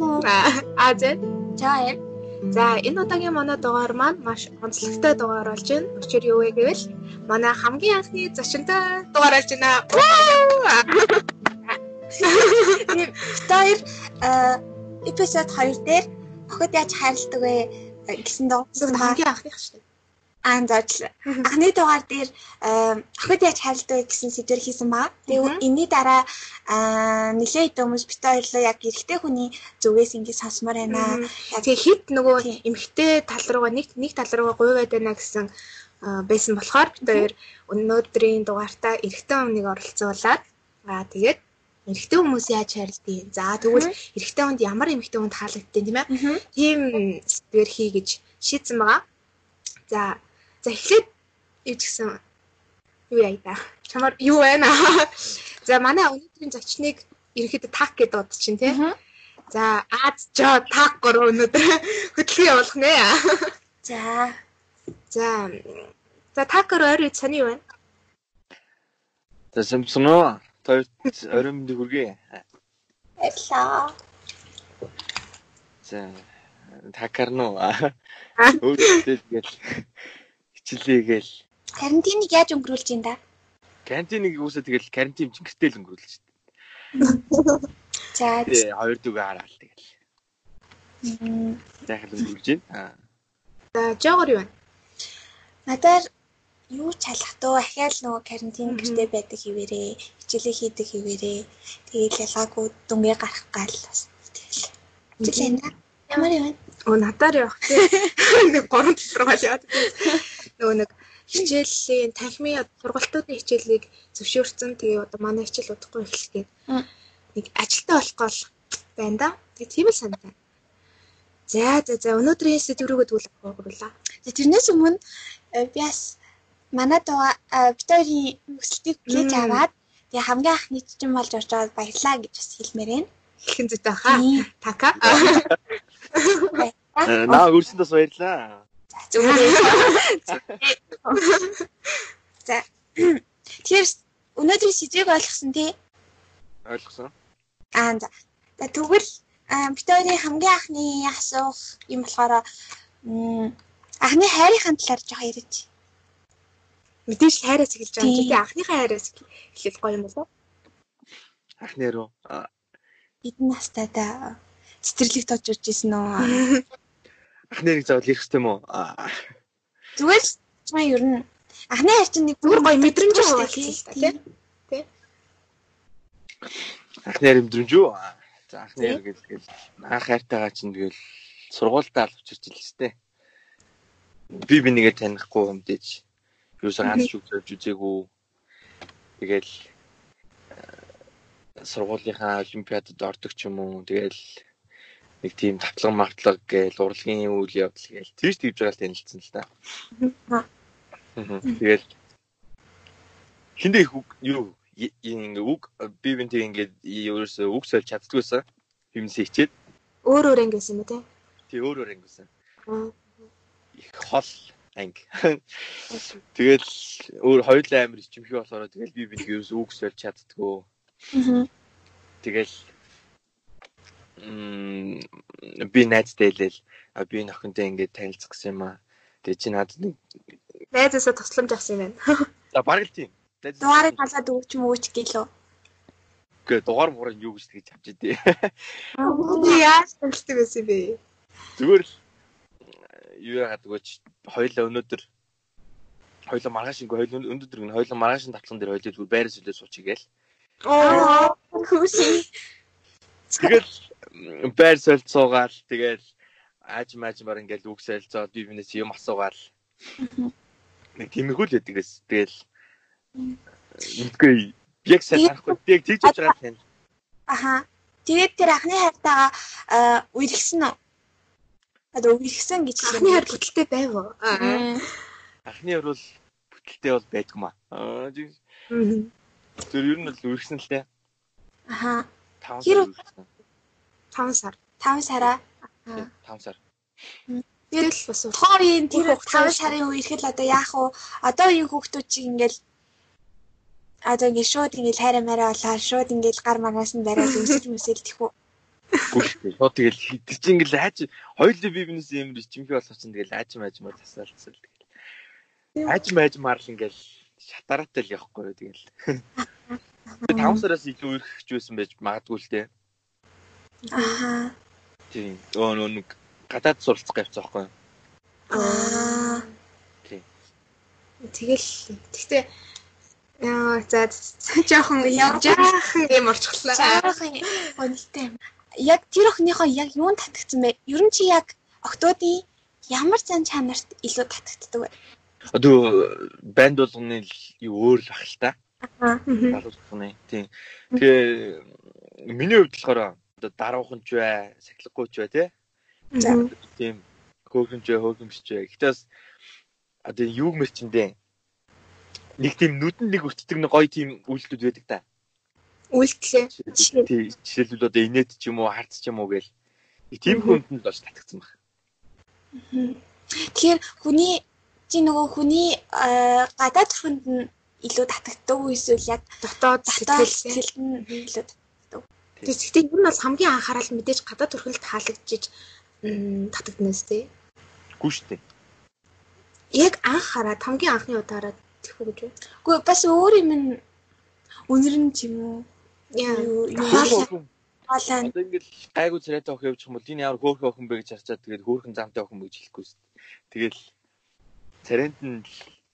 Уу? Аа зэ. За энэ удаагийн манай дугаар маань маш онцлогтой дугаар болж байна. Учир юу вэ гэвэл манай хамгийн анхны зочинтой дугаар болж байна. Тэр эпизод 2 дээр охид яаж хайрладаг вэ гэсэн дугаар хамгийн анхных шүү дээ. Аан заачлаа. Анхны дугаар дээр охид яаж хайрладаг гэсэн сэдвэр хийсэн баа. Тэгээ энэний дараа нэлээд хүмүүс бит хоёрлоо яг эрэгтэй хүний зүгээс ингэ сонсмоор байна. Тэгээ хит нөгөө эмэгтэй тал руугаа нэг нэг тал руугаа гуйваад байна гэсэн байсан болохоор бит хоёр өнөөдрийн дугаартаа эрэгтэй хүнийг оролцуулаад аа тэгээд эрэгтэй хүмүүс яаж хайрладгийг. За тэгвэл эрэгтэй хүнд ямар эмэгтэй хүнд таалагдтiin тийм ээ. Тийм сэдвэр хий гэж шийдсэн байгаа. За За эхлээд ч гэсэн юу яа та. Чамаар юу байна? За манай өнөөдрийн зочныг ерөөхдөө так гэдэг бод чинь тий. За Аз жоо так гурав өнөөдөр хөтлөгийг явуулах нэ. За. За. За так гурав ойр сони юу байна? За самсано. Тойрт орой мэнд хүргэе. Баярлаа. За такарно. Өөрөөр хэлбэл хичээлээ гээл. Карантиныг яаж өнгөрүүлж ин да? Карантиныг юусаа тэгэл карантин чинь гэртэл өнгөрүүлж шүү дээ. За. Тэгээ хоёр дүгээ хараал тэгэл. Захил өнгөрүүлж байна. За жогор юу вэ? Надаар юу чалах туу ахаал нөгөө карантин гэртээ байдаг хിവэрээ хичээлээ хийдэг хിവэрээ тэгээл ялгаагүй дүнгээ гарах гал бас тэгэл. Хичээл ямар юм? Оо надаар явах тийм. Нэг гурван төлрөгөл яваад нөгөө нэг хичээлийн танхимын сургалтуудын хичээлийг зөвшөөрсөн. Тэгээ одоо манай хичээл удахгүй эхлэхэд нэг ажилтаа болох гол байна да. Тэгээ тийм л санагдана. За за за өнөөдрийн тгүүлэх гурлаа. За тэрнээс өмнө би бас манай дугаа Викторийн өсөлтийг хүлээж аваад тэгээ хамгийн анхны чинь болж байгаад баярлаа гэж бас хэлмээр байна. Хэлхэн зүйтэй хаа. Така. Наа өрсөндөөс баярлаа. За. Тэгэхээр өнөөдрийн сэдвийг ойлгосон тий? Ойлгосон. Аа за. Тэгвэл Викторийн хамгийн анхны асуух юм болохоор анхны хайрын талаар жоох яриач. Мэдээж л хайраас эхэлж байгаа юм. Тэгээ анхныхаа хайраас эхлэх гоё юм болов уу? Анхны руу Эдэн настайдаа цэцэрлэг тоож урж исэн үү? Анхныг заавал ирэх хэрэгтэй мó? Зүгээр л чамаа ер нь анхны хайр чинь нэг зүгээр гоё мэдрэмж шүү дээ тий. Анхны хайр мэдрэмж юу? За анхны хайр гэдэг анх хайртайгаа чинь тэгэл сургуультаа л учирч илжтэй. Би бинийгээ танихгүй юм дэж. Юусан ганц ч үзэж үзээгүй. Тэгэл сургуулийнхаа олимпиадад ордог ч юм уу. Тэгэл нэг тийм татлан магтлаг гээл урлагийн үйл явдал гээл тийш тэгж байгаа л танилцсан л та. Тэгэл хиндэ юу ингээ үг би бинтийг ингээд ерөөсөө үг сольж чаддгүйсэн юмс хичээд өөр өөр ангисэн юм тий. Тий өөр өөр ангисэн. Их хол анги. Тэгэл өөр хоёулаа амир ичимхий болохоор тэгэл би бинтийг ерөөсөө үг сольж чаддгүй. Тэгэл би найзтай хэлээл би нөхөнтэй ингээд танилцах гэсэн юм аа. Тэгээ чи надад нэг найзаасаа тусламж авсан юм байна. За бараг л тийм. Дугаарыг халаад өгч юм уу ч гэлөө. Гэ дугаар муурын юу гэж тэгж авч идэ. Яаж төгсдөг байсан бэ? Зүгээр л юу яагаад гэвч хоёлаа өнөөдөр хоёлаа маргааш ингээ хоёлаа өнөөдөр ингээ хоёлаа маргаашин татлан дээр хоёлаа зүгээр байраа сүлээ суучих гээл. Аа хүүши. Тэгэл байр солилцоогаал тэгэл ааж мааж мар ингээл үг солилцоо би бинээс юм асуугаал. Нэг тиймэрхүү л гэсэн. Тэгэл мэдгүй яг сайн харахгүй тийг тэгж явж байгаа тань. Аха. Тэгээд тэр анхны хайртайгаа үерхсэн үү? Одоо үерхсэн гэж анхны хайр бүтэлтэй байв уу? Анхны хайр бол бүтэлтэй бол байдгмаа. Аа Тэр ер нь л үерхсэн л дээ. Аха. 5 сар үерхсэн. 5 сар. 5 сараа. 5 сар. Тэгэл бас тоогийн тэр 5 сарын үе ирэхэд одоо яах вэ? Одоо энэ хүүхдүүд чинь ингээл одоо ингээд шууд ингээд хайраа мараа болоо шууд ингээд гар мараас нь бариад өсөж мүсэл тэхүү. Гүш. Шууд тэгэл хитэр чи ингээл хайж хоёулаа би бинээс юм биш чимхий болох чинь тэгэл хайж маажмаар тасаалцал тэгэл. Хайж маажмаар л ингээл шатараатай л явахгүй юу тэгэл. Би 5 сараас илүү өрхөж байсан байж магадгүй л дээ. Аа. Тийм. Нөө нэг гадаад суралцах явцсан байхгүй юу? Аа. Тэгэл тэгтээ яа за жоохон жаахан юм орчихлаа. Жаахан гонилтэй. Яг тэр охиныхоо яг юунд татагдсан бэ? Ер нь чи яг октоодын ямар зан чанарт илүү татагддаг вэ? Одоо банд болгоны юу өөр л бах л та. Аа. Болгоны. Тийм. Тэгээ миний хувьд болохоор одоо дарууханч бай, сахилгагүйч бай тий. Тийм. Хөөхөнч бай, хөөхөмсч бай. Гэтэ бас одоо юуг мэрчэндээ нэг тийм нүдэнд нэг өчтдөг нэг гоё тийм үйлдэлүүд байдаг та. Үйлдэлээ. Тийм жишээлбэл одоо инээд ч юм уу харц ч юм уу гээл. Тийм хүнд нь болж татгцсан баг. Тэгэхээр хүний чи нөгөө хүний аа, гадаад төрхөнд нь илүү татагддаг уу эсвэл яг Дотоод дотоод сэтгэл. сэтгэлд нь илүү Тэгтээ ер нь бол хамгийн анхаарал мэдээж гадаад төрхөлд таалагдчих татагднаас тий. Гүү штэ. Яг анх хараад хамгийн анхны удаараа тэхүү гэж байна. Гэхдээ бас өөр юм нь үнэр нь ч юм уу Яа. Одоо ингээл гайгүй царайтай охин явчих юм бол энэ ямар хөөхөн охин бэ гэж харцаад тэгээд хөөхөн замтай охин гэж хэлэхгүй шүү дээ. Тэгэл царайнд нь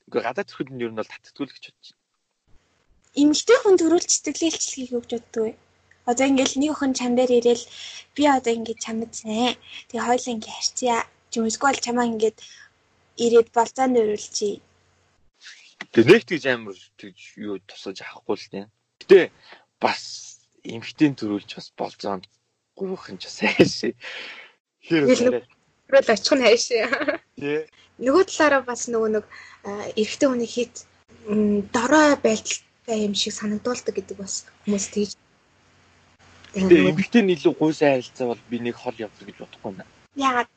үгүй гадаад төрхөд нь ер нь бол гэж бодож байна. эмэгтэй хүн төрүүлж сэтгэлийн илчлэгийг өгч боддог вэ? Одоо ингээл нэг охин чам дээр ирээл би одоо ингээд чамд нэ. Тэгээ хоёул ингээд харьцъя. Чи эсвэл чамаа ингээд ирээд болзаанд өрүүлчихье. Тэгээ нэг тийж амар тэгж юу тусаж авахгүй л тийм. Гэтэ бас эмхтэн төрүүлж бас болзоонд гуйхан ч бас хайш. Тэгэл- Хэр Тэгвэл очих нь хайшаа. тий. Нөгөө талаараа бас нөгөө нэг эрэгтэй хүний хит дорой байдалтай юм шиг санагдуулдаг гэдэг бас хүмүүс тэгж. Тэгээ эмхтэн илүү гуй сайн харилцаа бол би нэг хол явдаг гэж бодохгүй байна. Яагаад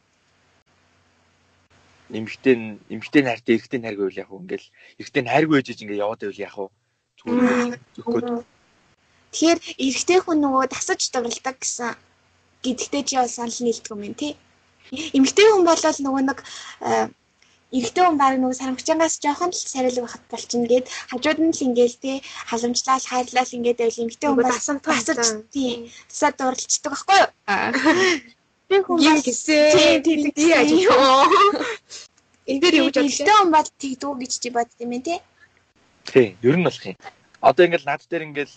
Эмхтэн эмхтэн хайртай эрэгтэн хайргүй байл яг уу ингээл эрэгтэн хайргүй ээжэж ингээ яваад байвал яг уу зүгээр зөвхөн Тэгэхээр эрэгтэй хүн нөгөө тасаж дурлдаг гэсэн гэдэгтэй чи бол санал нийлдэг юм тий. Эмэгтэй хүн бол нөгөө нэг э, эрэгтэй хүн баг нөгөө сарамгчангаас жоохон л сарилэг байхад болчихно гээд хажууд нь л ингээл тий халамжлал хайрлал ингээд байвал эмэгтэй хүн бол дасамтгай тасаж тий тасаад дурлцдаг байхгүй юу? Би хүн бол гисэн. тий тий тий яаж юм. Энэ дээр юу гэж бодлоо? эрэгтэй хүн бол тэгдүү гэж чи бодд юм тий. тий ер нь болох юм. Одоо ингээл над дээр ингээл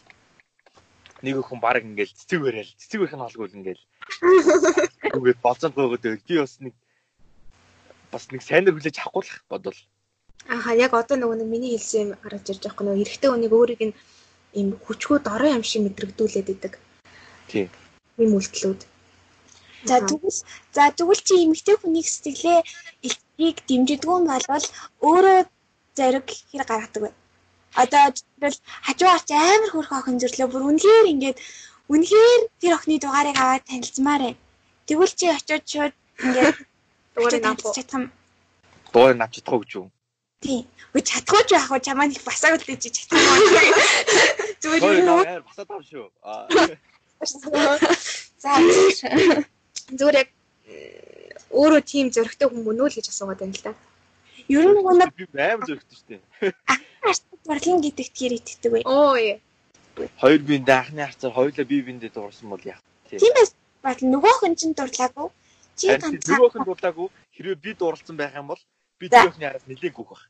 нэг хүн баг ингээл цэцэг барайл цэцэг барих нь холгүй л ингээл үгээд болцоод гоогод байвал би бас нэг бас нэг сайнэр хүлээж авахгүй л бодвол Ааха яг одоо нөгөө нэг миний хэлсэн юм гарч ирж байгаа нөгөө эрэгтэй хүнийг өөрийг нь ийм хүчгүй дорой юм шиг мэдрэгдүүлээд идэг. тий Ийм үйлдэлүүд. За Аха. тэгвэл за тэгвэл чи эмэгтэй хүнийг сэтгэлээ илтгийг дэмжидэггүй юм бол өөрөө зориг хэр гаргадаг вэ? Одоо жишээл хажуу гарч амар хөрх охин зөвлөө бүр үнэхээр ингээд үнэхээр тэр охины дугаарыг аваад танилцмаар ээ. Тэгвэл чи очиод шууд ингээд Дугаарыг авах. чадах юм. дуурай навч чадахгүй гэж юу. Тийм. Үгүй чадахгүй ч яах вэ? Чамаа их басаа үлдээж чи чадах юм. Дуурай Зүгээр юу? наваар басаад ав шүү. Аа За. Зүгээр яг өөрөө тийм зөрөгтэй хүн мөн үү л гэж асуугаад байна л да. Ер нь нэг би амар зөрөгтэй шүү дээ. арт барлын гэдэгт хэр итгэдэг вэ? Оо ээ. Хоёр биендээ анхны харцаар хоёулаа бие биендээ дуурсан бол яах вэ? Тийм байс. Бат нөгөө охин чинь дурлаагүй. Чи ганцхан нөгөө охин дуртаагүй хэрвээ би дууралцсан байх юм бол би За. тэр охины араас нэлээд гүөх байх.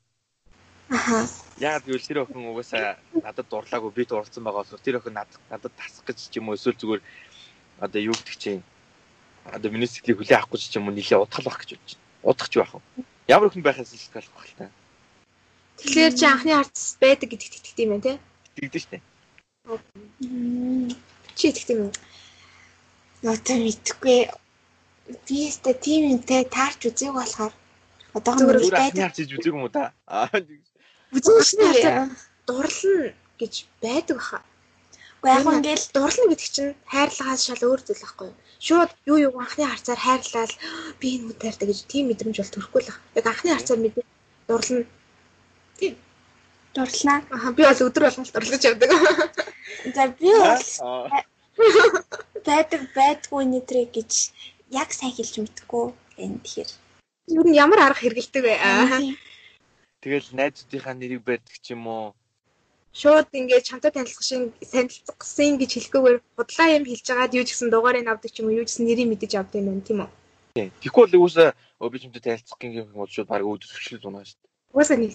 Аха. Яагаад гэвэл тэр охин угаасаа надад дурлаагүй би дууралцсан байгаа болохоор тэр охин надад надад тасах гэж ч юм уу эсвэл зүгээр одоо юу гэдэг чинь одоо миний сэтгэлийг хүлээн авахгүй ч юм уу удахлах байх гэж бодож байна. Удах ч байх уу? Ямар охин байхаас шалтгаалах байх л та. Тэгэхээр чи анхны харц байдаг гэдэгт итгэдэг юм байна те? Тэгдэж штэ. Мм. Чи итгэдэг юм уу? Нотой мэдхгүй. Би өстө тийм юмтай таарч үзег болохоор Зүгээр анхны байдаг. хийж үзег юм уу та? Аа Үзүүлсэн Дурлал гэж байдаг баха. Уу яг ингээл Дурлал гэдэг чинь хайрлагаас шал өөр зүйл байхгүй юу? Шууд юу юу анхны харцаар хайрлал би энэ муу таартай гэж тийм мэдрэмж бол төрөхгүй л баг. Яг анхны харцаар мэдээ дурлал нь дурлаа. Аа би бол өдөр болгон дурлаж явдаг. За би бол байдаг байдгүй нэтрэ гэж яг сайн хэлж мэдэхгүй энэ тэгэхээр. Юу нь ямар арга хэрэгэлдэг вэ? Аа. Тэгэл найзуудынхаа нэрийг барьдаг ч юм уу. Шууд ингээд чамтай танилцах шин танилцсан гэж хэлэхгүйгээр худлаа юм хэлж байгаад юу ч гэсэн дугаарыг авдаг ч юм уу юу ч гэсэн нэрийг мэдэж авдаг юм байна тийм үү? Тийм. Тэгэхгүй бол уусаа өө би чимтэй танилцах гин юм бол шууд баг өөдөс өчлөл унаа шүү дээ. Угаасаа нэг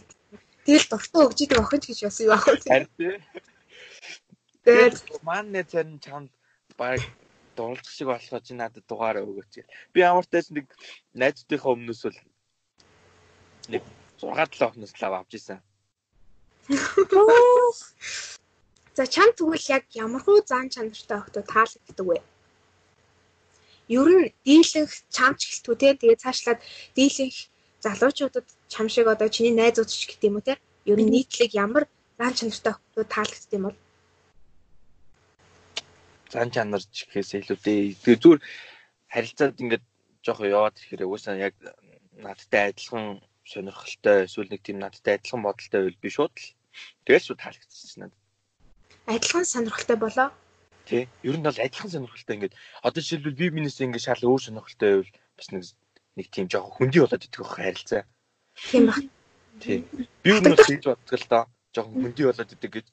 тэгэл дуртай өгч идэг охинч гэж бас юу аах вэ? Харин тий. Тэгээд маань царин чамд баг дурлах шиг болохоо чи надад дугаар өгөөч. Би ямартай ч нэг найзуудынхаа өмнөөс бол нэг 6 7 охноос лав авч исэн. за чам тэгвэл яг ямар хуу зан чанартай охтоо таалагддаг вэ? Ер нь дийлэнх чамч гэлтүү те тэгээд цаашлаад дийлэнх залуучуудад чам шиг одоо чиний найзууд ч гэх юм уу те ер нь нийтлэг ямар зан чанартай охтоо таалагддаг юм бол Зан чанар ч гэхээс илүүтэй. Тэгээ зүгээр харилцаад ингээд жоох яваад ирэхээр уусаа яг надтай адилхан сонирхолтой эсвэл нэг тийм надтай адилхан бодолтой байл би шууд л тэгэл шууд таалагдчихсан надад. адилхан сонирхолтой болоо. Тий. Ер нь бол адилхан сонирхолтой ингээд одоо жишээлбэл би минээс ингээд шал өөр сонирхолтой байвал бас нэг нэг тийм жоох хөндөй болоод идэх байх харилцаа. Тийм баг. Тий. Би нэг хийж боддог л доо. Жохон хөндөй болоод идэг гэж.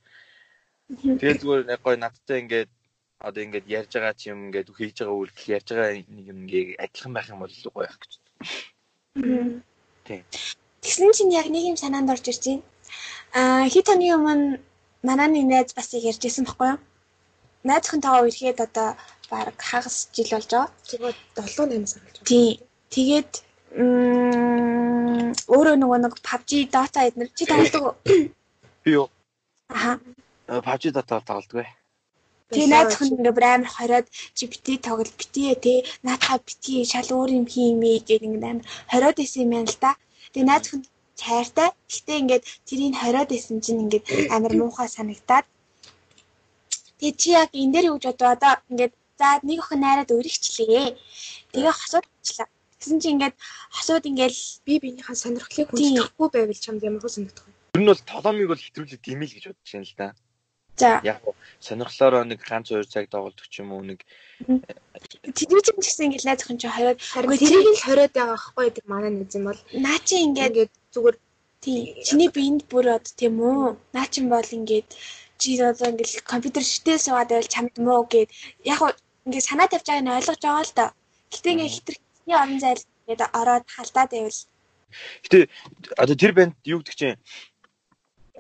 Тэгээ зүгээр яг гоё надтай ингээд одоо ингээд ярьж байгаа ч юм ингээд хийж байгаа үйлдэл ярьж байгаа нэг юм ингээд адилхан байх юм бол гоё байх гэж. Тийм. Тэгсэн чинь яг нэг юм санаанд орж ирж байна. Аа хит оны өмнө манай нэг найз бас ярьжсэн баггүй юу? Найз охинтойгоо ирэхэд одоо баг хагас жил болж байгаа. Тэгээд 7 8 сар болж байна. Тий. Тэгээд мм өөрөө нөгөө нэг PUBG, Dota эднэр чи тоглодог уу? Би юу? Аха. PUBG дата тоглодог бай. Тэгээ найз охин ингээ бүр амар хориод чи бити тоглол бити те наатаа бити шал өөр юм хиймээ гэдэг ингээ амар хориод исэн юм байна л да. Тэгээ найз охин цайртай. Гэтэ ингээд тэрийг хориод исэн чинь ингээд амар муухай санагдаад. Тэгээ чи яг энэ дээр юу гэж бодоо одоо ингээд за нэг охин найраад өргөчлээ. Тэгээ хосуудчлаа. Тэгсэн чи ингээд хосууд ингээл би биенийхээ сонирхлыг хүндэтгэхгүй байвал чамд ямар хөө санагдах вэ? Ер нь бол толомыг бол хэтрүүлээд димэл гэж бодож байна л да. За. Яг гоо сонирхлоороо нэг ганц хоёр цаг тоглодог ч юм уу нэг телевизэн гэсэн ингээд найз охин чи хориод Харин Үгүй, тэрийг л хориод байгаа байхгүй гэдэг манай нэг юм бол. Наа чи ингээд ингээд зүгээр тий чиний биеинд бүр од тийм үү? Наа чин бол ингээд чи одоо ингээд компьютер шитээ суугаад байвал чамд муу гэд. Яг ингээд санаа тавьж байгааг нь ойлгож байгаа л да. Гэтэ ингээд хитрхний орон зайд ингээд ороод халдаад байвал. Гэтэ одоо тэр банд юу гэдэг чинь?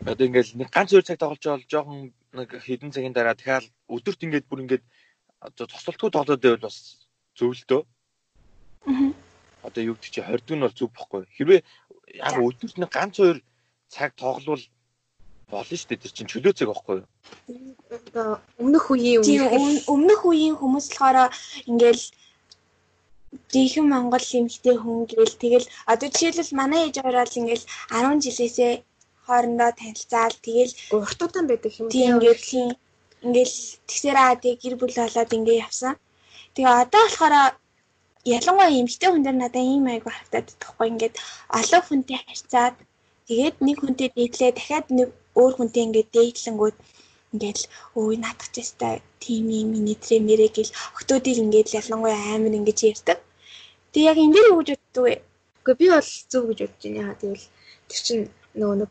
Одоо ингээл нэг ганц хоёр цаг тоглож байгаа бол жоохон нэг хэдэн цагийн дараа дахиад өдөрт ингээд бүр ингээд одоо тосолтгүй тоглоод байвал бас зөв л дөө. Аа. Одоо юу гэдэг чинь 20 нь бол зөв бохгүй. Хэрвээ яг өдөрт нэг ганц хоёр цаг тоглол болно шүү дээ тэр чинь чөлөө цаг байхгүй юу? одоо өмнөх үеийн өмнөх үеийн хүмүүс болохоор ингээл жинхэнэ Монгол эмэгтэй хүн гээл тэгэл одоо жишээлбэл манай ээж аваад ингээл 10 жилээсээ хоорондоо танилцаал тэгэл уртудан байдаг юм тийм ингээд тийм ингээл тэгсээр аа тэг гэр бүл болоод ингээ явсан. Тэгээ одоо болохоор ялангуяа эмэгтэй хүн дээр надад ийм айгу харагдаад байхгүй ингээд олон хүнтэй харьцаад тэгээд нэг хүнтэй дээдлээ дахиад нэг өөр хүнтэй ингээд дээдлэнгүүд ингээд өө наадах ч ястай тийм юм нэтрэ мэрэ гэл октоодыг ингээд ялангуяа амар ингэж ярьдаг. Тэг яг энэ дээр юу гэж боддог вэ? Гэхдээ би бол зөв гэж бодож байна. Яа тэгвэл тэр чинь нөгөө нэг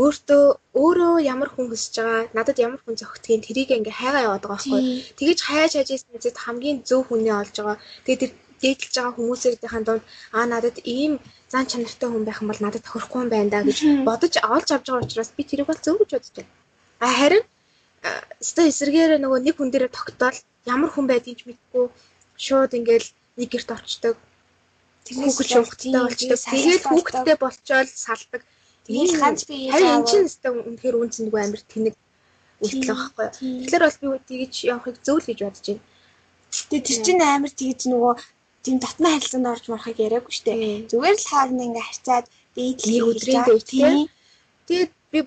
өөртөө өөрөө ямар хүн хүсэж байгаа, надад ямар хүн зохицгийг тэрийг ингээ хайгаа яваад байгаа байхгүй. Тэгэж хайж хайж ийсэн зэт хамгийн зөв хүнээ олж байгаа. Тэгээд тэр дээдлж байгаа хүмүүсийнхээ донд аа надад ийм зан чанартай хүн байх юм бол надад тохирохгүй юм байна да гэж бодож олж авч байгаа учраас би тэрийг бол зөв гэж бодож байна. А харин өстой эсэргээр нөгөө нэг хүн дээрээ тогтоол ямар хүн байдгийг мэдгүй шууд ингээл нэг герт орчдөг. Хүүхэд шуухтай болчдөг. Тэгээд хүүхэдтэй болчоод салдаг. Тэгэл ганц би Харин эн чинь өстой үнэхээр үнцэндгүй амир тэнэг үйлдэл байхгүй. Тэгэхээр бол би тэгэж явахыг зөв л гэж бодож байна. Тэгээ тэр чинь амар тэгж нөгөө тийм дотны харилцаанд орж марахыг яриаггүй штэ. Зүгээр л хоорондоо ингээ харьцаад дээдлээ Нэг өдрийн дээд, тийм. Тэгээд би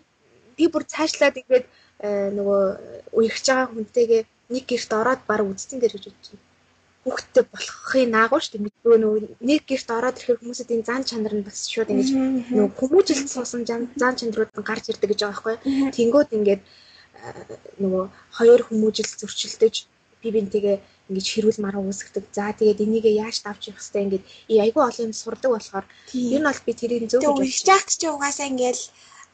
би бүр цаашлаад ингээд э, нөгөө үерхэж байгаа хүнтэйгээ нэг герт ороод баг үзсэн дээр гэж байна. Хүүхдтэй болохын наагур шүү дээ. Нөгөө нөгөө нэг гэрт ороод ирэхээр хүмүүсийн энэ зан чанар нь бас шууд ингэж нөгөө хүмүүжилт суусан зан чанарууд нь гарч ирдэг гэж байгаа байхгүй. Тэнгүүд ингээд нөгөө хоёр хүмүүжил зөрчилдөж би бинтийгээ ингэж хэрүүл мараа үүсгдэг. За тэгээд энийг яаж давж явах хэвээр ингээд айгүй олон юм сурдаг болохоор ер нь бол би тэрийг зөв гэж бодчих. Жагт чи угаасаа ингээд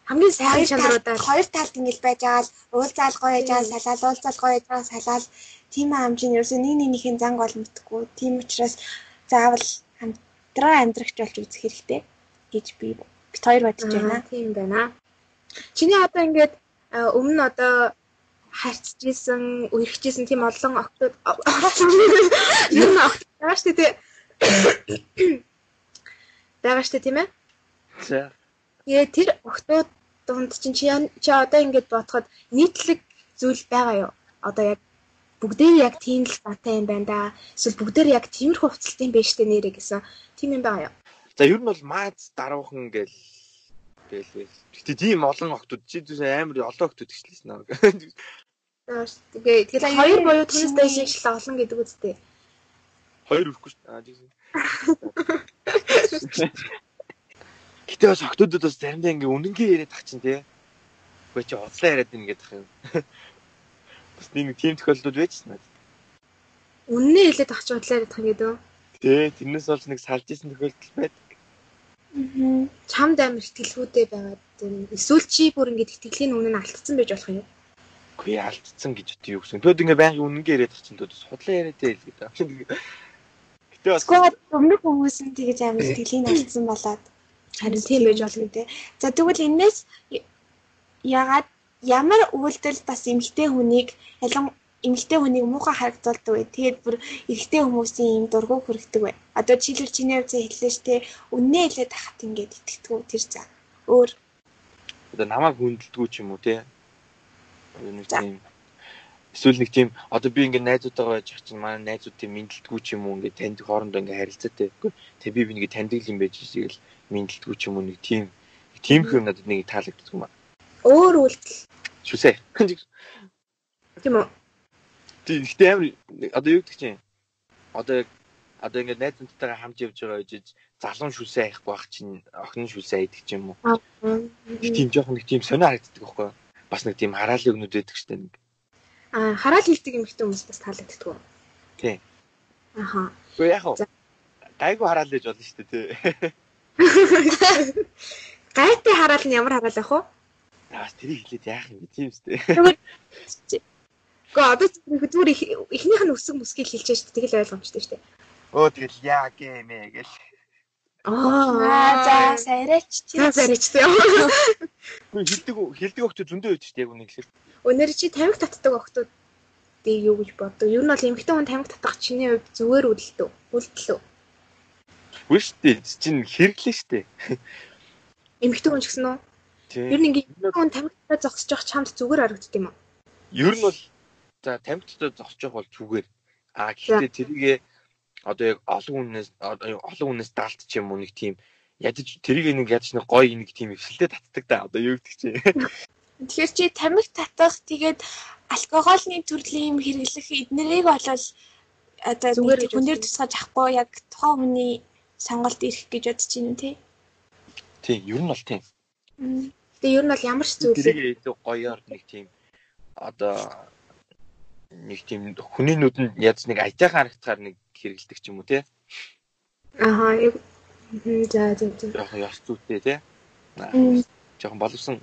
хамгийн сайн чанаруудаар хоёр талд ингээд байж байгаа л уулзаал гоё яж салаал уулзаал гоё яж салаал тийм амжийн ерөөсөө нэг нэгнийхээ занг бол мэдхгүй. Тийм учраас заавал хамтран амьдрахч болж үзэх хэрэгтэй гэж би бит хоёр бодож байна. Тийм байна. Чиний одоо ингээд өмнө одоо харьцаж исэн, үерхэж исэн тийм олон октод ер нь октод байгаа шүү дээ. Байгаа шүү тийм ээ? За. Тэгээ тэр октод дунд чинь чи чи одоо ингээд бодоход нийтлэг зүйл байгаа юу? Одоо яг бүгдээ яг тийм л батай юм байна да. Эсвэл бүгдээр яг тиймэрхүү хувцалтай юм байна штэ нэрэ гэсэн. Тийм юм байгаа юу? За ер нь бол маад даруухан гэл гээл. Гэтэ тийм олон октод чи зүс амар олон октод гэжлээсэн аа. Тэгээ тэгэл хоёр буюу түүнээс дэшигч л олон гэдэг үстэй. Хоёр үрэхгүй шүү. Аа тийм. Гэтэ бас октодод бас заримдаа ингээ үнэнгээ яриад тах чинь тий. Үгүй чи удлаа яриад ийн гэдэг юм. Бас нэг тийм тохиолдол байжсан надад. Үннээ хэлээд ах чи удлаа яриад тах гэдэг үү? Тий, тэрнээс болж нэг салж исэн тохиолдол байдаг. Аа. Чамд амар ихтгэлгүүдээ байгаад эсвэл чи бүр ингэ итгэлийн үнэн нь алдсан байж болох юм. Үгүй алдсан гэж үгүй юу гэсэн. Тэгэд ингээ байнгын үнэнгээ яриад тах чинь тоо судлаа яриад ээ л гэдэг. Гэтэ бас өмнөх хүмүүс нь тэгэж амар итгэлийн алдсан болоод Харин тийм байж болно тий. За тэгвэл энэс ягаад ямар үйлдэл бас эмгтэй хүнийг ялан эмгтэй хүнийг муухай харагдуулдаг вэ? Тэгээд бүр эрэгтэй хүмүүсийн юм дургу хүрэгдэг вэ? Одоо жишээлбэл чиний хувьд хэллээ штэ үннээ хэлээд хахад ингээд итгэдэг үү тэр за. Өөр одоо намайг хүндэлдэггүй ч юм уу те. Нэг тийм эсвэл нэг тийм одоо би ингээд найзуудтайгаа байж чинь манай найзууд тийм мэдлдэггүй ч юм уу ингээд танд хоорондоо ингээд харилцаатай. Тэгээ би би нэг таньдаг юм байж шиг л мэдлдэггүй ч юм уу нэг тийм тийм их юм надад нэг таалагддаг юм аа. Өөр үйлдэл. Шүсээ. Тийм үү? Тийм ихтэй амар одоо юу гэдэг чинь одоо яг одоо ингээд найзуудтайгаа хамт явж байгаа гэж залуун шүсээ аяхгүй байх чинь охин шүсээ айдаг ч юм уу. Тийм жоохон нэг тийм сонио харагддаг байхгүй юу? Бас нэг тийм хараалын өгнүүд байдаг штэ нэг. Аа хараал хийдэг юм ихтэй хүмүүс бас таалагддаг уу? Тийм. Аха. Гэхдээ яг хаа гайгүй хараал гэж болно штэ тий. Гайтай хараал нь ямар хараал ах вэ? Бас тэрийг хэлээд яах юм бэ тийм үстэй. Гэхдээ одоо зүгээр эхнийх нь өсөг мөсгийг хэлчихэж шүү дээ. Тэгэл ойлгомжтой шүү дээ. Өө тэгэл яа гэмэ гэл. Аа за сарайч тийм. Сарайч тийм. Гэхдээ хилдэг хилдэг өгтө зөндөө байж шүү дээ яг үнийг хэлэх. Өнөр чи тамхи татдаг өгтүүд дээ юу гэж боддог. Ер нь бол эмэгтэй хүн тамхи татах чиний хувьд зүгээр үлдэлтөө. Үлдэлөө. Үгүй шүү дээ. Чинь хэрэглээ шүү дээ. Эмэгтэй хүн ч гэсэн үү? Ер нь ингээ хүн тамхитай зогсож явах чамд зүгээр харагддаг юм уу? Ер нь бол за тамхитай зогсож явах бол зүгээр. А гэхдээ тэрийгээ одоо яг олон хүнээс олон хүнээс даалт ч юм уу нэг тийм ядаж тэрийг нэг ядаж нэг гоё нэг тийм эвсэлтэй татдаг да одоо юу гэдэг чи. Тэгэхээр чи тамхи татах тэгээд алкоголны төрлийн юм хэрэглэх эднэрийг болол одоо зүгээр хүн дээр тусгаж авахгүй яг тухайн хүний сонголт ирэх гэж бодож байна тий. Тий, ер нь бол тийм. Тэгээ ер нь бол ямар ч зүйл тэрийг гоёор нэг тийм одоо нэг тийм хүний нүдэнд ядч нэг аятайхан харагдахаар нэг хэрэгэлдэг ч юм уу тий. Аха, за за за. Яг яс зүйтэй тий. Жохон боловсон.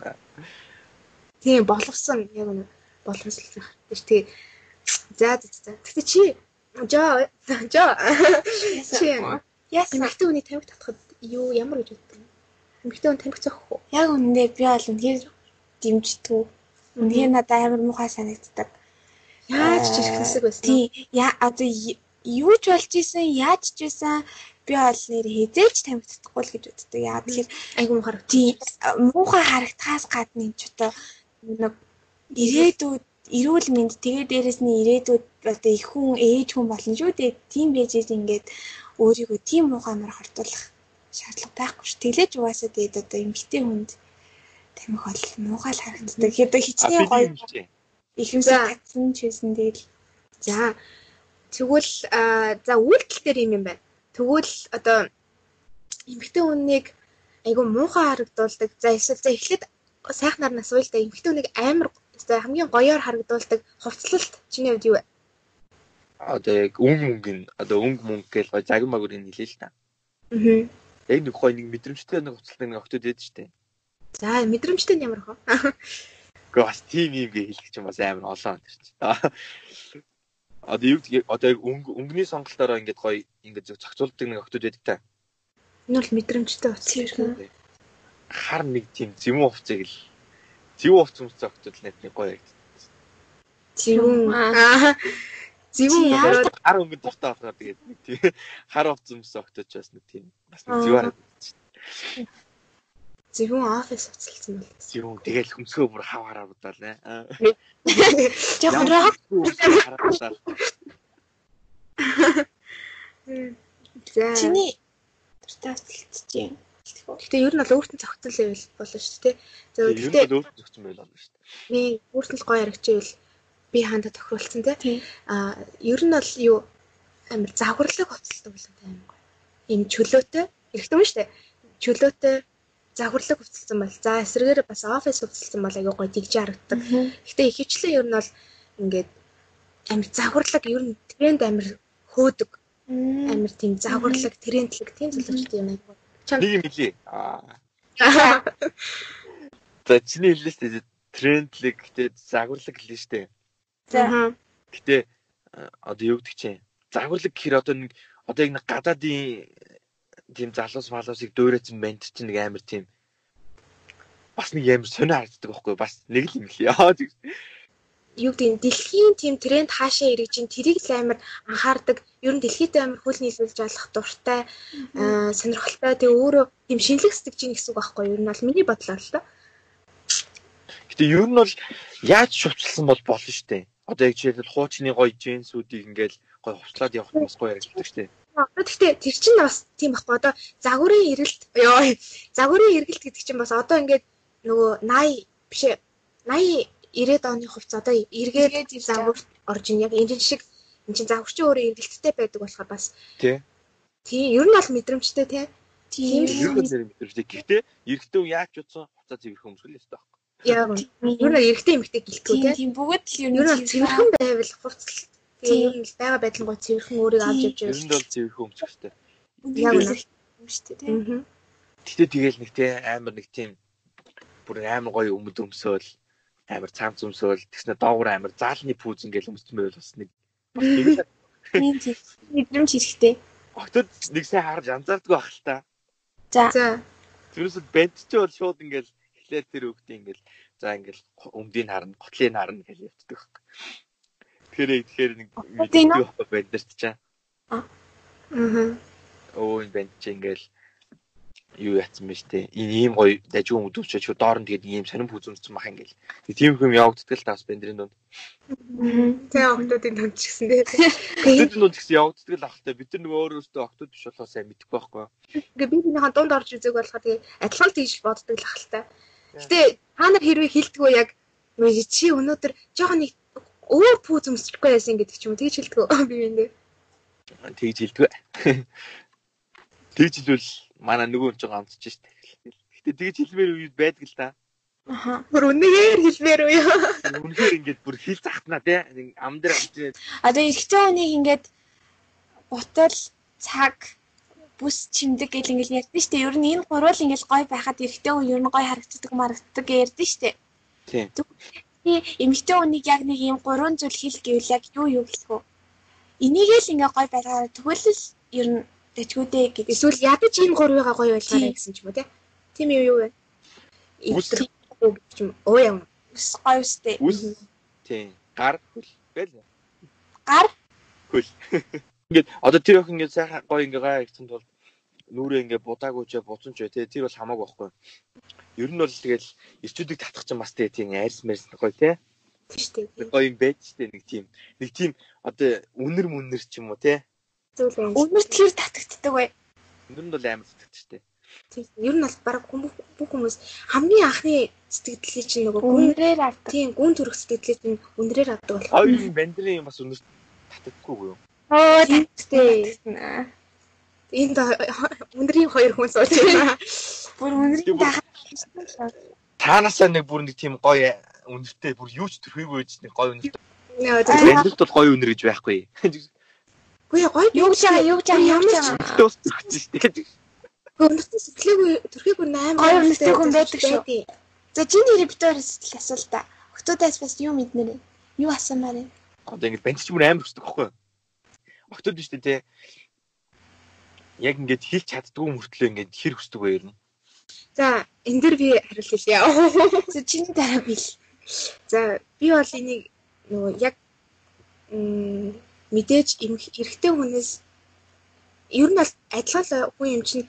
Тийм, боловсон яг нь боловсон. Тэгээ за за за. Гэтэ чи жоо жоо чи Яасан. Эмэгтэй хүний тамхи татхад юу ямар гэж юм? Эмэгтэй хүн тамхи зөөх үү? Яг үнэндээ би бол үнээр дэмждэг. Үнээр надад амар муухай санагддаг. Яаж ч ирэх хэсэг байсан. Тий. Яа одоо юу ч болж исэн, яаж ч байсан би бол нэр хизээч тамхи татахгүй л гэж боддог. Яа тэгэхээр айгу муухай харагд. Тий. Муухай харагдхаас гадна юм ч одоо нэг ирээдүйд эрүүл мэнд тэгээ дээрэс нь ирээдүйд одоо их хүн ээж хүн болно шүү дээ. Тийм байж ингээд өөрийгөө тийм муухай амар хортуулах шаардлага байхгүй ш. Тэглэж угаасаа дээд одоо эмгтэй хүнд тамхи бол муухай л харагддаг. Тэгэхээр хичнээн гоё их юмсаа татсан ч байсан тэгэл. За Тэгвэл за үйлдэл дээр юм юм байна. Тэгвэл одоо эмэгтэй хүнийг айгу муухай харагдуулдаг. За эсвэл за эхлээд сайхнаар нас уйл да эмэгтэй хүнийг амар за хамгийн гоёор харагдуулдаг хувцлалт чиний хувьд юу вэ? Одоо яг өнгө мөнгө одоо өнгө мөнгө гэж магурыг хэлээ л та. Аа. Яг нэг гой нэг мэдрэмжтэй нэг хувцалтай нэг октод байдаг штэ. За мэдрэмжтэй нь ямар хөө? Гэхдээ бас тийм юм гээ хэлэх чинь бас амар олон тэр чинь. Одоо юу одоо яг өнгө өнгөний сонголтоор ингээд гоё ингээд зөв зохицуулдаг нэг октод байдаг та. Энэ бол мэдрэмжтэй утас. Хар нэг тийм зэвүүн хувцыг л хувц хүмүүс октод нэг гоё яг. Зэвүүн. Аа. Зэвүүн Яа, Хар өнгөнд дуртай болохоор тэгээд нэг тийм хар октод ч бас нэг тийм бас нэг зэвүүн зэвүүн офис уцалсан бол. зэвүүн тэгэл хөмсгөө бүр хав хараа удаал нэ. жоохон рок хараа. За. чиний дуртай уталт чинь. Гэтэ ер нь бол өөртөө цогцол байвал болно шүү дээ. За Ер нь гэтэ бол өөртөө зөгцсөн байл болно шүү дээ. би өөртөө л гоё харагчвэл би хаанда тохируулсан тий. Тийм. А ер нь бол юу хувцалтай болсон тийм амар гоё. Им чөлөөтэй шүү дээ. Чөлөөтэй загварлаг хувцалсан бол за эсрэгээр бас офис хувцалсан бол аягүй гоё тэгж харагддаг. Гэтэ ихэвчлэн ер нь бол ингээд амар загварлаг ер нь тренд амар хөөдөг. Амар тийм загварлаг трендлэг тийм зүйлчтэй юм аягүй. Нэг юм хэлий. Аа. За чиний дээ. Трендлэг гэдэг загварлаг хэлнэ шүү дээ. За. Гэтэ э, одоо юу гэдэг чинь загварлаг гэхэр одоо нэг одоо яг нэг гадаадын тийм залуус малуусыг дуурайсан банд чинь нэг амар тийм бас нэг амар сонио харагддаг байхгүй бас нэг л юм л яа юу гэдэг дэлхийн тийм тренд хаашаа ирэх чинь тэрийг л амар анхаардаг. Ер нь дэлхийдээ амар хүл нийлүүлж олох дуртай, аа, сонирхолтой. Тэгээ өөрөө тийм шинэлэг сэтгэж ийн гэсэн үг байхгүй юу? Ер нь бол миний бодлоор л доо. гэтэ ер нь бол яаж шувцлсан бол болно шүү дээ одоо яг жишээлбэл хуучны гоё джинсүүдийг ингээл гоё хувцлаад явах нь бас гоё харагддаг шүү дээ гэхдээ тэр чинь бас тийм байхгүй. Одоо загварын эргэлт ёо. Загварын эргэлт гэдэг чинь бас одоо ингээд нөгөө 80 биш ээ. 80 90-ад оны хувьц одоо эргээд загвар орж ин яг энэ шиг эн чинь загварчин өөрөө эргэлттэй байдаг болохоор бас тий тийм ер нь бол мэдрэмжтэй тий. Тийм. ер нь нэр мэдэрчтэй гэхдээ хүн яаж утсан хуцаа цэвэрхэн өмсгөл ёстой байхгүй Яг нь. Ер нь эрэгтэй эмэгтэй гэлтгүү Тийм тий. тийм бүгд л ер Ер нь бол цэвэрхэн байвал хувцал тэгээ ер нь л байгаа байдал гоо цэвэрхэн өөрийг авч явж ер явж. нь бол цэвэрхэн ёстой Яг үнэ. шүү дээ. тийм. Аа. гэтээ тэгэл нэг тий амар нэг тийм бүр амар гоё өмд өмсөөл амар цамц өмсөөл тэгснэ доогуур амар заалны пүүз ингээл өмссөн байвал бас нэг тийм Тийм тийм. Мэдрэмж хэрэгтэй. октод нэг сайн харж анзаардгүй байх л та За. За. Тэрөөсөө банд ч бол шууд ингээл эхлээд тэр үгтэй ингээл за ингээл өмдийг харна, готлыг харна гэж явцдаг байхгүй. Тэгэхээр тэгэхээр нэг Тийм мэддэг ч чаа. Аа. Өө энэ банд чи ингээл юу яатсан бэ штэ. Энэ ийм гоё дажгүй өдөвч чи доор нь тэгээд ийм сонирм хүзүнцсэн мах ингээл. Тийм юм явагддаг л таас бандрын донд. Тэ октодын томч гэсэн тий. Бид нүд гэсэн явагддаг л ахaltaа бид нар нөгөө өөрөөсөө октод биш болохоо сайн мэдэхгүй байхгүй. Ингээ би бинийхэн дунд орж үзег болохоор тэгээ адилхан тийж боддог л ахaltaа. Гэтэ та нар хэрвээ хилдэггүй яг чи өнөөдөр жоохон нэг өөр пүүз өмсчихгүй байсан гэдэг ч юм уу тэгж хилдэггүй би минь. Тэгж хэлдэг. Тэгж хэлвэл манай нөгөө хүн ч гамцж штэ. Гэтэ тэгж хэлмээр үед байдаг л та. Аха. Бүр үнэхээр хэлмээр үү яа. Үнэхээр ингээд бүр хил захтана тий. Нэг ам дээр амт Одоо эрэгтэй хүнийг ингээд гутал цаг бүс чимдэг гэл ингээл ярьдэн штэ. Ер нь энэ гурвал ингээл гой байхад эрэгтэй хүн ер нь гой харагддаг марагддаг ярьдэн штэ. тий. тий эмэгтэй хүнийг яг нэг ийм гурван зүйл хэл гэвэл яг юу юу гэх вэ? Энийг л ингээ гой байлгаа тэгвэл л ер нь дэчгүүдээ гэдэг. Эсвэл ядаж энэ гурвыгаа гоё байлгаарай гэсэн ч юм уу тий. Тийм юу юу вэ? Итэр гэж юм. Оо яа. Ус гой устэй. Үс. Тий. Гар хөл. Бэл. Гар Хөл. Ингээд одоо тэр охин ингээд сайхан гоё ингээ гай гэсэн тул нүрээ ингээ будаагүй ч буцан ч бай, тий. Тэр бол хамаагүй байхгүй. Ер нь бол тэгэл ирчүүдийг татах чинь бас тий тийм айрс мэрс гоё тий. Тийм шүү дээ. Гоё юм байж штэ нэг тийм. Нэг тийм одоо үнэр мүнэр ч юм уу тий. Зүйл юм. өнөр тэр татагддаг бай. Үнэр нь бол амар сэтгэж штэ. Тийм. Ер нь бол баг хүмүүс бүх хүмүүс хамгийн анхны сэтгэлдлийг чинь нөгөө гүн Өнрээр авдаг. тийм гүн төрөх сэтгэлдлийг чинь үнрээр авдаг болох. Хоёр бандрын юм бас үнэр татдаггүй юу? Оо Тэ. Энд өндрийн хоёр хүн сууж байна. бүр өнөрийн дахаа. Таанасаа нэг бүр нэг тийм гоё үнэртэй бүр юу ч төрхийгүй байж нэг гоё үнэртэй. Нөө тэ. Амьдралд бол гоё үнэр гэж байхгүй. Үгүй гоё. Юу гэж байгаа юу гэж байгаа юу гэж байгаа. Дуусчих шүү дээ. Өнөртөө сэтгэлээгүй төрхийгүй 8 Гоё үнэртэй хүн байдаг шүү. За чиний битээр сэтгэл асуул та. Октодаас бас юу мэднэр вэ? Юу асуумаар вэ? Одоо ингэ бенч бүр амар өсдөг байхгүй. Октод биш үү те. Яг ингээд хийх чаддгүй мөртлөө ингээд хэр өсдөг вэ ер нь. За энэ дэр би хариулт хэлье. За чиний дараа бил. За би бол энийг нөгөө яг мэдээж эрэгтэй хүнээс ер нь бол адилхан л хүн юм чинь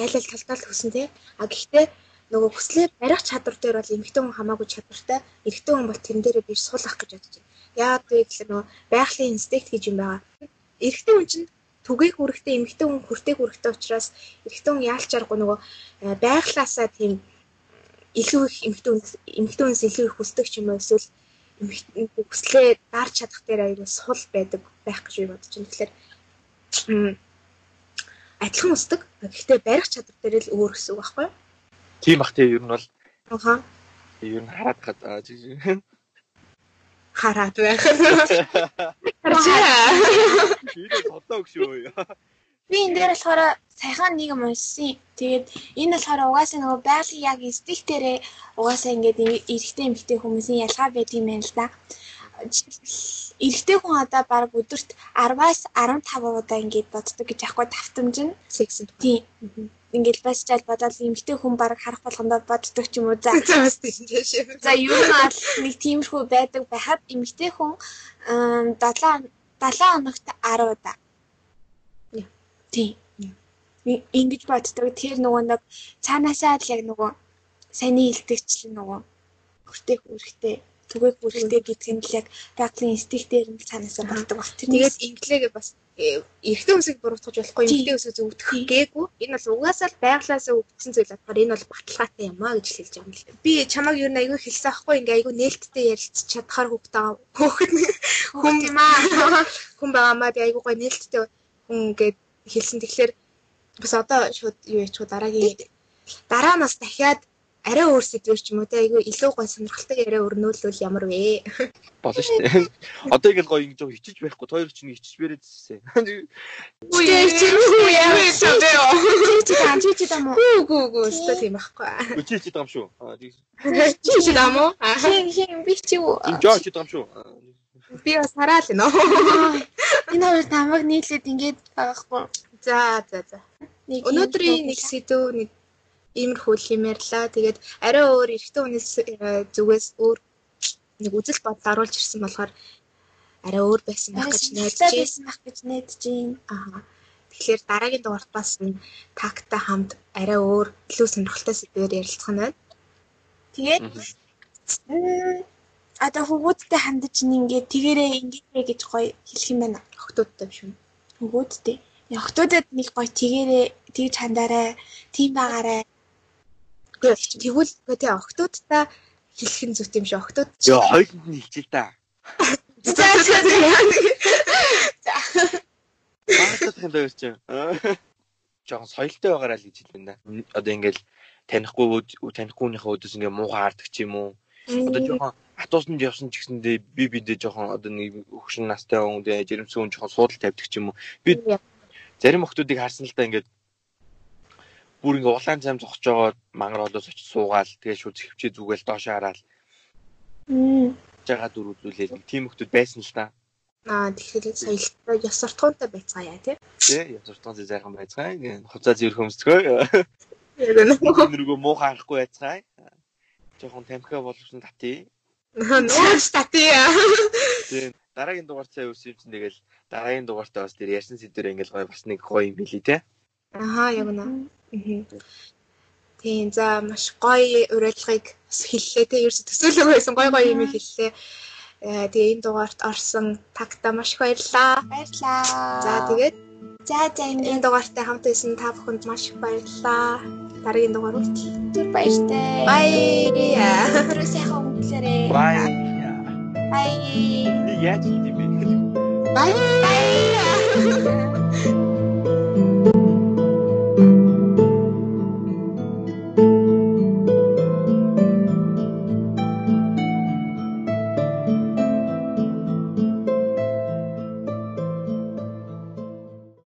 айл ал талдаа л хүсэн тий. А гэхдээ нөгөө хүслээ барих чадвар дээр бол эмэгтэй хүн хамаагүй чадвартай. Эрэгтэй хүн бол тэрэн дээрээ биш суулгах гэж бодож байна. Яагаад вэ гэхээр нөгөө байгалийн инстинкт гэж юм байгаа. Эрэгтэй хүн чинь түгээх үүрэгтэй эмэгтэй хүн хүртээх үүрэгтэй учраас эрэгтэй хүн яалч аргагүй нөгөө э, байглаасаа тийм илүү их эмэгтэй хүнс эмэгтэй хүнс илүү их хүсдэг ч юм уу эсвэл хүслээ дарж чадах дээр аюул сул байдаг байх гэж би бодож байна. Тэгэхээр адилхан хүсдэг. Гэхдээ барих чадвар дээр л өөр гэсэн үг байхгүй юу? Тийм бах те ер нь бол Аха. ер нь хараад жи- Хараад байх. Харжаа. Чиний тодлоо гүшөө. Би энэ дээр болохоор саяхан нэг юм уншсан. Тэгээд энэ болохоор угаасаа нөгөө байгалийн яг инстинктээрээ угаасаа ингээд эрэгтэй эмэгтэй хүмүүсийн ялгаа байдаг юм байна л да. Эрэгтэй хүн одоо баг өдөрт 10-аас 15 удаа ингээд боддог гэж аахгүй тавтамж нь. Сексэн. Тийм. Ингээд бас жаал бодоод эмэгтэй хүн баг харах болгондоо боддог ч юм уу. За. За юу нь бол нэг тиймэрхүү байдаг байхад эмэгтэй хүн 7 7 хоногт 10 удаа. Тийм. Ингэж боддог. Тэр нөгөө нэг цаанаасаа л яг нөгөө саний хилдэгчлэн нөгөө хүртээх үүрэгтэй түгээх үүрэгтэй гэдэг нь л яг байгалийн инстинктээр нь цаанаасаа болдог баг. Тэгээд инглигээ бас эрэгтэй хүнсийг буруутгах болохгүй эмэгтэй хүнсийг зөвдөх гээгүй. Энэ бол угаасаа л байглаасаа өвдсөн зүйл болохоор энэ бол баталгаатай юм аа гэж хэлж байгаа юм л. Би чамаг юу нэг айгүй хэлсэн аахгүй ингээ айгүй нээлттэй ярилцж чадхаар хөвгтэй хөөхд хүн юм аа. хүн байгаамаа би айгүй гой нээлттэй хүн ингээд хэлсэн. Тэгэхээр бас одоо шууд юу яачих дараагийн дараа нас дахиад арай өөр сэдвэр ч юм уу те айгүй илүү гой сонирхолтой яриа өрнүүлвэл ямар вэ? Болно шүү дээ. Одоо ингээл гоё ингэж хичиж байхгүй. Хоёр чинь хичиж бэрээдсэн. Үгүй чи юу яа? Чи чи даа чи чи даа мó. Үгүй үгүй өстой тийм байхгүй. Үчи хичиж байгаа юм шүү. Аа тийм. Чи чи даа мó? Хин хин би чи юу? Хичиж байгаа юм шүү. Би бас хараал нөө. Энэ хоёр тамаг нийлээд ингэж байгаахгүй. За за за. Нэг Өнөөдрийн нэг сэдв нэг иймэрхүү юм ярьлаа. Тэгээд арай өөр эрэгтэй хүнээс э, зүгээс өөр нэг үзэл бодол оруулж ирсэн болохоор арай өөр байсан байх гэж найдаж байсан байх гэж найдаж байна. Аа. Тэгэхээр дараагийн дугаарт бас тагтай хамт арай өөр илүү сонирхолтой сэдвээр ярилцах нь байна. Тэгээд одоо хөвгүүдтэй хандаж ингээд тэгэрээ ингээрэй гэж гоё хэлэх юм байна. Охтуудтай биш үү? Хөвгүүдтэй. Охтуудад нэг гоё тэгэрээ тэгж хандаарай. Тийм байгаарай. Гэхдээ тэгвэл тий охтуудтай хэлэх нь зүт юм шиг ч Йоо хоёуланд нь хичээл та. За за за. Баатах юм дээр чинь. Жохон соёлтой байгаарай л гэж хэлмэн да. Одоо ингээл танихгүй танихгүй хүнийхээ өдөөс ингээ муухай хардаг ч юм уу. Одоо жоохон хатуусанд явсан ч гэсэндээ би бидээ жоохон одоо нэг өгшин настай хүн дээ жирэмсэн хүн жоохон суудал тавьдаг ч юм уу. Би зарим охтуудыг харсан л да ингээд бүр ингээ улаан зам зогсож байгаа мангароолоос очиж суугаал тэгээ шууд хөвчөө зүгээл доошоо хараад Мм. жагаа дүр үзүүлээл тийм охтууд байсан л да. Аа тэгэхээр соёлтой ёс суртахуунтай байцгаая тий. Тэ яс уртан зайхан байцгаа. Хуцаа зэр хөмсцгөө. Яг нэг Нүргөө муу харахгүй байцгаа. Жохон тамхиа боловсон татъя. нууц тати. Тэгээ дараагийн дугаар цаа үс юм чинь тэгэл дараагийн дугаартаа бас тэр ярьсан сэдвэр ингээл гоё бас нэг гоё юм билий те. Аха яг нэ. Тийм за маш гоё уриалгыг бас хэллээ те. Ерөөсө төсөөлөг байсан гоё гоё юм хэллээ. Э тэгээ энэ дугаарт орсон тагта маш их баярлалаа. Баярлаа. За тэгээд за за энэ дугаартай хамт байсан та бүхэнд маш их баярлалаа. Дараагийн дугаар хүртэл. түр баяртай. Бай. Сайхан өнгөлөөрэй. Бай. Бай. Би яаж бэ? Бай. Баярлалаа.